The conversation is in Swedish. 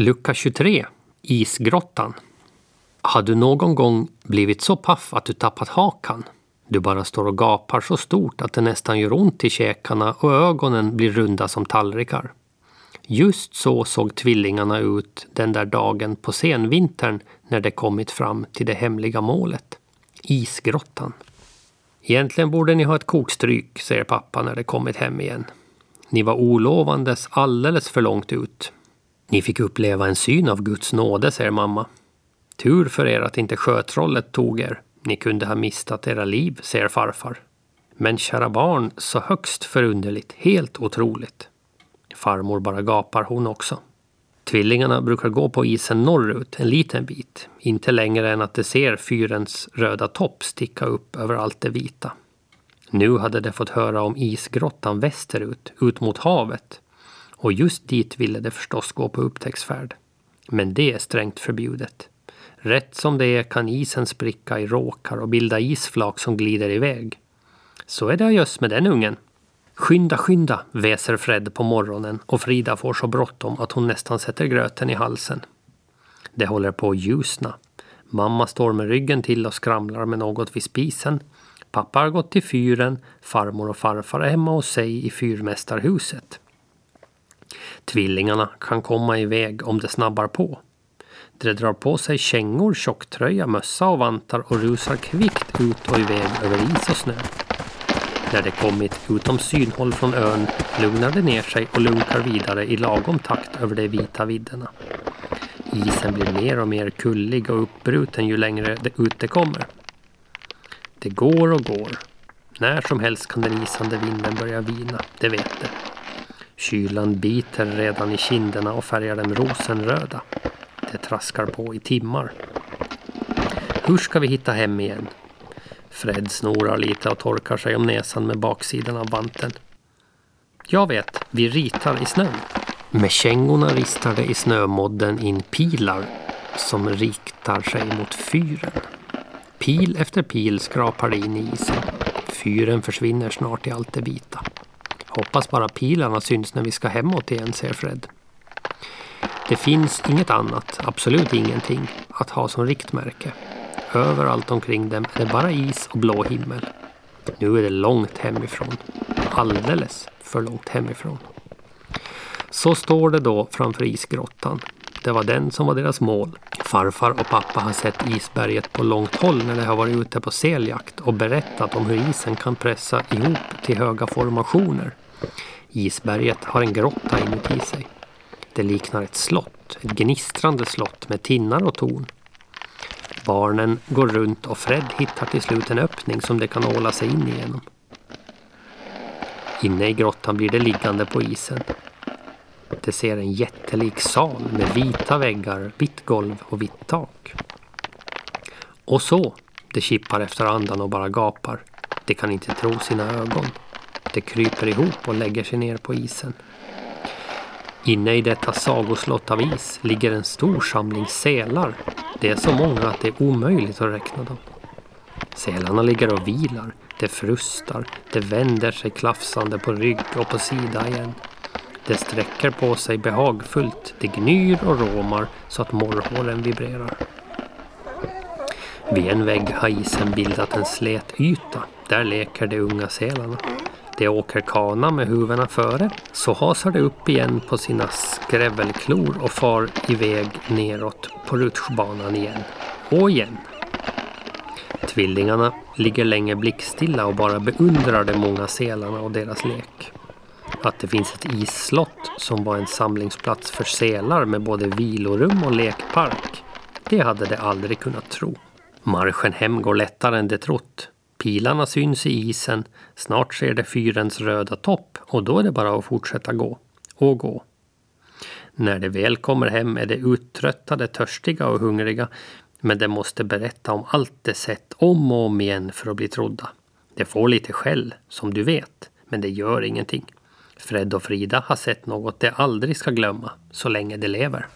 Lucka 23 Isgrottan Har du någon gång blivit så paff att du tappat hakan? Du bara står och gapar så stort att det nästan gör ont i käkarna och ögonen blir runda som tallrikar. Just så såg tvillingarna ut den där dagen på senvintern när de kommit fram till det hemliga målet. Isgrottan. Egentligen borde ni ha ett kokstryk, säger pappa när de kommit hem igen. Ni var olovandes alldeles för långt ut. Ni fick uppleva en syn av Guds nåde, säger mamma. Tur för er att inte sjötrollet tog er. Ni kunde ha mistat era liv, säger farfar. Men kära barn, så högst förunderligt, helt otroligt. Farmor bara gapar hon också. Tvillingarna brukar gå på isen norrut en liten bit, inte längre än att de ser fyrens röda topp sticka upp över allt det vita. Nu hade de fått höra om isgrottan västerut, ut mot havet. Och just dit ville de förstås gå på upptäcktsfärd. Men det är strängt förbjudet. Rätt som det är kan isen spricka i råkar och bilda isflak som glider iväg. Så är det just med den ungen. Skynda, skynda, väser Fred på morgonen och Frida får så bråttom att hon nästan sätter gröten i halsen. Det håller på att ljusna. Mamma står med ryggen till och skramlar med något vid spisen. Pappa har gått till fyren, farmor och farfar är hemma hos sig i fyrmästarhuset. Tvillingarna kan komma iväg om det snabbar på. De drar på sig kängor, tjocktröja, mössa och vantar och rusar kvickt ut och iväg över is och snö. När de kommit utom synhåll från ön lugnar de ner sig och lunkar vidare i lagom takt över de vita vidderna. Isen blir mer och mer kullig och uppbruten ju längre ut de kommer. Det går och går. När som helst kan den isande vinden börja vina, det vet de. Kylan biter redan i kinderna och färgar dem rosenröda. Det traskar på i timmar. Hur ska vi hitta hem igen? Fred snorar lite och torkar sig om näsan med baksidan av vanten. Jag vet, vi ritar i snön. Med kängorna ristar det i snömodden in pilar som riktar sig mot fyren. Pil efter pil skrapar det in i isen. Fyren försvinner snart i allt det vita. Hoppas bara pilarna syns när vi ska hemåt igen, säger Fred. Det finns inget annat, absolut ingenting, att ha som riktmärke. Överallt omkring dem är det bara is och blå himmel. Nu är det långt hemifrån. Alldeles för långt hemifrån. Så står det då framför isgrottan. Det var den som var deras mål. Farfar och pappa har sett isberget på långt håll när de har varit ute på seljakt och berättat om hur isen kan pressa ihop till höga formationer. Isberget har en grotta inuti sig. Det liknar ett slott, ett gnistrande slott med tinnar och torn. Barnen går runt och Fred hittar till slut en öppning som de kan åla sig in igenom. Inne i grottan blir det liggande på isen. Det ser en jättelik sal med vita väggar, vitt golv och vitt tak. Och så, det kippar efter andan och bara gapar. Det kan inte tro sina ögon. Det kryper ihop och lägger sig ner på isen. Inne i detta sagoslott av is ligger en stor samling sälar. Det är så många att det är omöjligt att räkna dem. Sälarna ligger och vilar. Det frustar. Det vänder sig klafsande på rygg och på sida igen. Det sträcker på sig behagfullt. Det gnyr och råmar så att morrhåren vibrerar. Vid en vägg har isen bildat en slät yta. Där leker de unga sälarna de åker kana med huvudena före så hasar de upp igen på sina skrävelklor och far iväg neråt på rutschbanan igen. Och igen. Tvillingarna ligger länge blickstilla och bara beundrar de många sälarna och deras lek. Att det finns ett isslott som var en samlingsplats för selar med både vilorum och lekpark, det hade de aldrig kunnat tro. Marschen hem går lättare än de trott. Pilarna syns i isen. Snart ser de fyrens röda topp och då är det bara att fortsätta gå. Och gå. När de väl kommer hem är de uttröttade, törstiga och hungriga. Men de måste berätta om allt de sett om och om igen för att bli trodda. De får lite skäll, som du vet. Men det gör ingenting. Fred och Frida har sett något de aldrig ska glömma, så länge de lever.